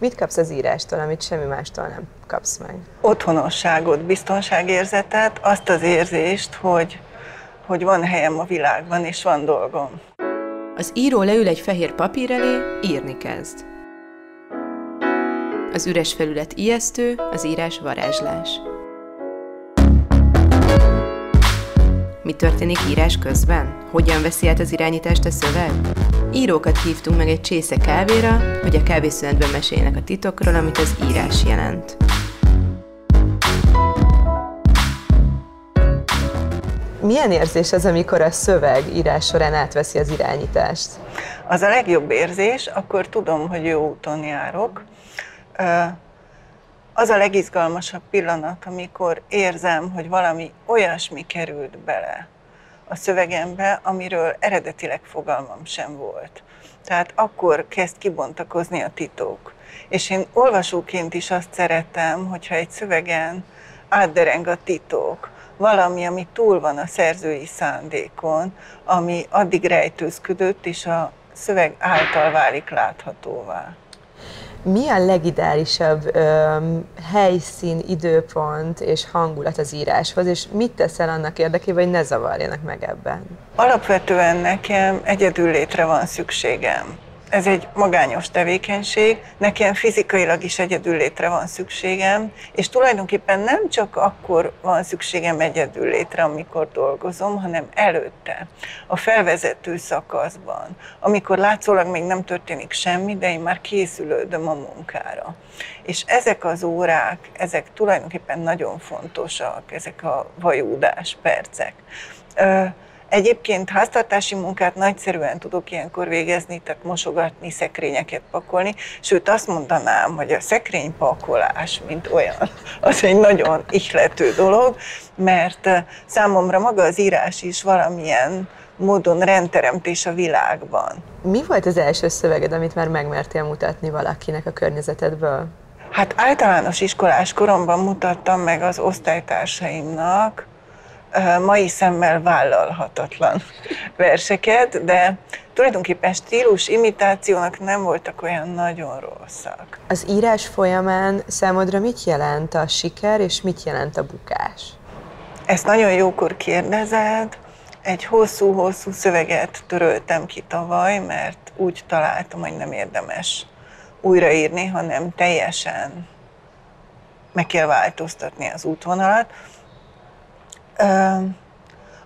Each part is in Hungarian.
Mit kapsz az írástól, amit semmi mástól nem kapsz meg? Otthonosságot, biztonságérzetet, azt az érzést, hogy, hogy van helyem a világban, és van dolgom. Az író leül egy fehér papír elé, írni kezd. Az üres felület ijesztő, az írás varázslás. Mi történik írás közben? Hogyan veszi át az irányítást a szöveg? Írókat hívtunk meg egy csésze kávéra, hogy a kávészünetben meséljenek a titokról, amit az írás jelent. Milyen érzés az, amikor a szöveg írás során átveszi az irányítást? Az a legjobb érzés, akkor tudom, hogy jó úton járok. Az a legizgalmasabb pillanat, amikor érzem, hogy valami olyasmi került bele a szövegembe, amiről eredetileg fogalmam sem volt. Tehát akkor kezd kibontakozni a titok. És én olvasóként is azt szeretem, hogyha egy szövegen átdereng a titok, valami, ami túl van a szerzői szándékon, ami addig rejtőzködött, és a szöveg által válik láthatóvá. Mi a legideálisabb ö, helyszín, időpont és hangulat az íráshoz, és mit teszel annak érdekében, hogy ne zavarjanak meg ebben? Alapvetően nekem egyedül létre van szükségem ez egy magányos tevékenység, nekem fizikailag is egyedül létre van szükségem, és tulajdonképpen nem csak akkor van szükségem egyedül létre, amikor dolgozom, hanem előtte, a felvezető szakaszban, amikor látszólag még nem történik semmi, de én már készülődöm a munkára. És ezek az órák, ezek tulajdonképpen nagyon fontosak, ezek a vajúdás percek. Egyébként háztartási munkát nagyszerűen tudok ilyenkor végezni, tehát mosogatni, szekrényeket pakolni, sőt azt mondanám, hogy a szekrénypakolás, mint olyan, az egy nagyon ihlető dolog, mert eh, számomra maga az írás is valamilyen módon rendteremtés a világban. Mi volt az első szöveged, amit már megmertél mutatni valakinek a környezetedből? Hát általános iskolás koromban mutattam meg az osztálytársaimnak, mai szemmel vállalhatatlan verseket, de tulajdonképpen stílus imitációnak nem voltak olyan nagyon rosszak. Az írás folyamán számodra mit jelent a siker, és mit jelent a bukás? Ezt nagyon jókor kérdezed. Egy hosszú-hosszú szöveget töröltem ki tavaly, mert úgy találtam, hogy nem érdemes újraírni, hanem teljesen meg kell változtatni az útvonalat.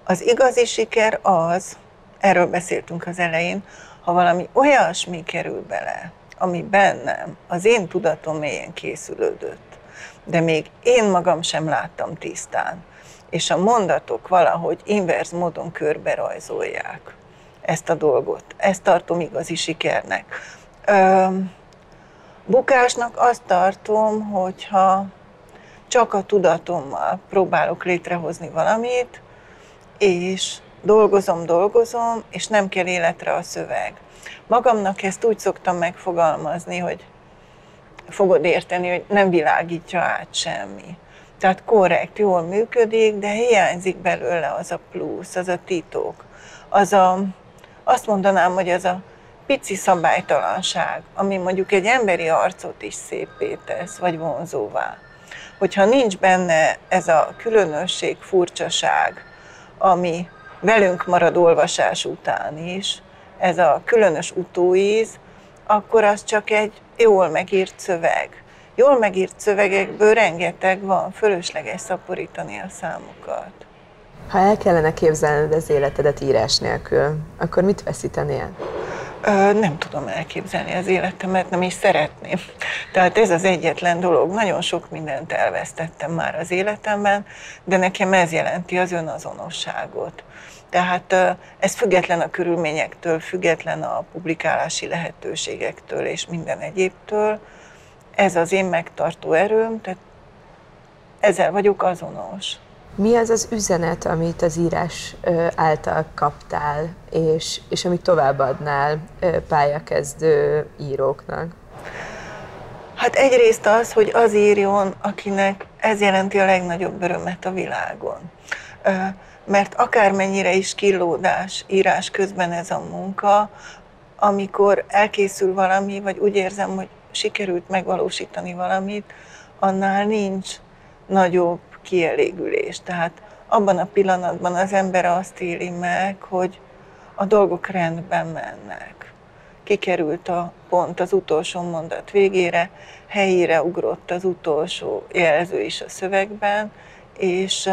Az igazi siker az, erről beszéltünk az elején, ha valami olyasmi kerül bele, ami bennem, az én tudatom mélyen készülődött, de még én magam sem láttam tisztán, és a mondatok valahogy inverz módon körbe rajzolják ezt a dolgot. Ezt tartom igazi sikernek. Bukásnak azt tartom, hogyha csak a tudatommal próbálok létrehozni valamit, és dolgozom, dolgozom, és nem kell életre a szöveg. Magamnak ezt úgy szoktam megfogalmazni, hogy fogod érteni, hogy nem világítja át semmi. Tehát korrekt, jól működik, de hiányzik belőle az a plusz, az a titok. Az a, azt mondanám, hogy az a pici szabálytalanság, ami mondjuk egy emberi arcot is szépé tesz, vagy vonzóvá hogyha nincs benne ez a különösség, furcsaság, ami velünk marad olvasás után is, ez a különös utóíz, akkor az csak egy jól megírt szöveg. Jól megírt szövegekből rengeteg van, fölösleges szaporítani a számokat. Ha el kellene képzelned az életedet írás nélkül, akkor mit veszítenél? Nem tudom elképzelni az életemet, nem is szeretném. Tehát ez az egyetlen dolog. Nagyon sok mindent elvesztettem már az életemben, de nekem ez jelenti az önazonosságot. Tehát ez független a körülményektől, független a publikálási lehetőségektől és minden egyébtől. Ez az én megtartó erőm, tehát ezzel vagyok azonos. Mi az az üzenet, amit az írás által kaptál, és, és amit továbbadnál pályakezdő íróknak? Hát egyrészt az, hogy az írjon, akinek ez jelenti a legnagyobb örömet a világon. Mert akármennyire is killódás írás közben ez a munka, amikor elkészül valami, vagy úgy érzem, hogy sikerült megvalósítani valamit, annál nincs nagyobb kielégülés. Tehát abban a pillanatban az ember azt éli meg, hogy a dolgok rendben mennek. Kikerült a pont az utolsó mondat végére, helyére ugrott az utolsó jelző is a szövegben, és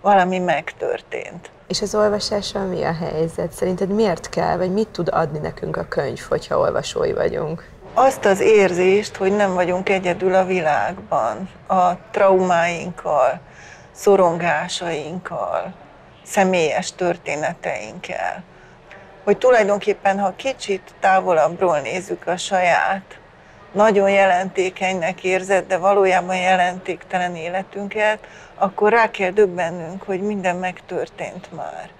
valami megtörtént. És az olvasással mi a helyzet? Szerinted miért kell, vagy mit tud adni nekünk a könyv, hogyha olvasói vagyunk? Azt az érzést, hogy nem vagyunk egyedül a világban, a traumáinkkal, szorongásainkkal, személyes történeteinkkel. Hogy tulajdonképpen, ha kicsit távolabbról nézzük a saját, nagyon jelentékenynek érzett, de valójában jelentéktelen életünket, akkor rá kell döbbennünk, hogy minden megtörtént már.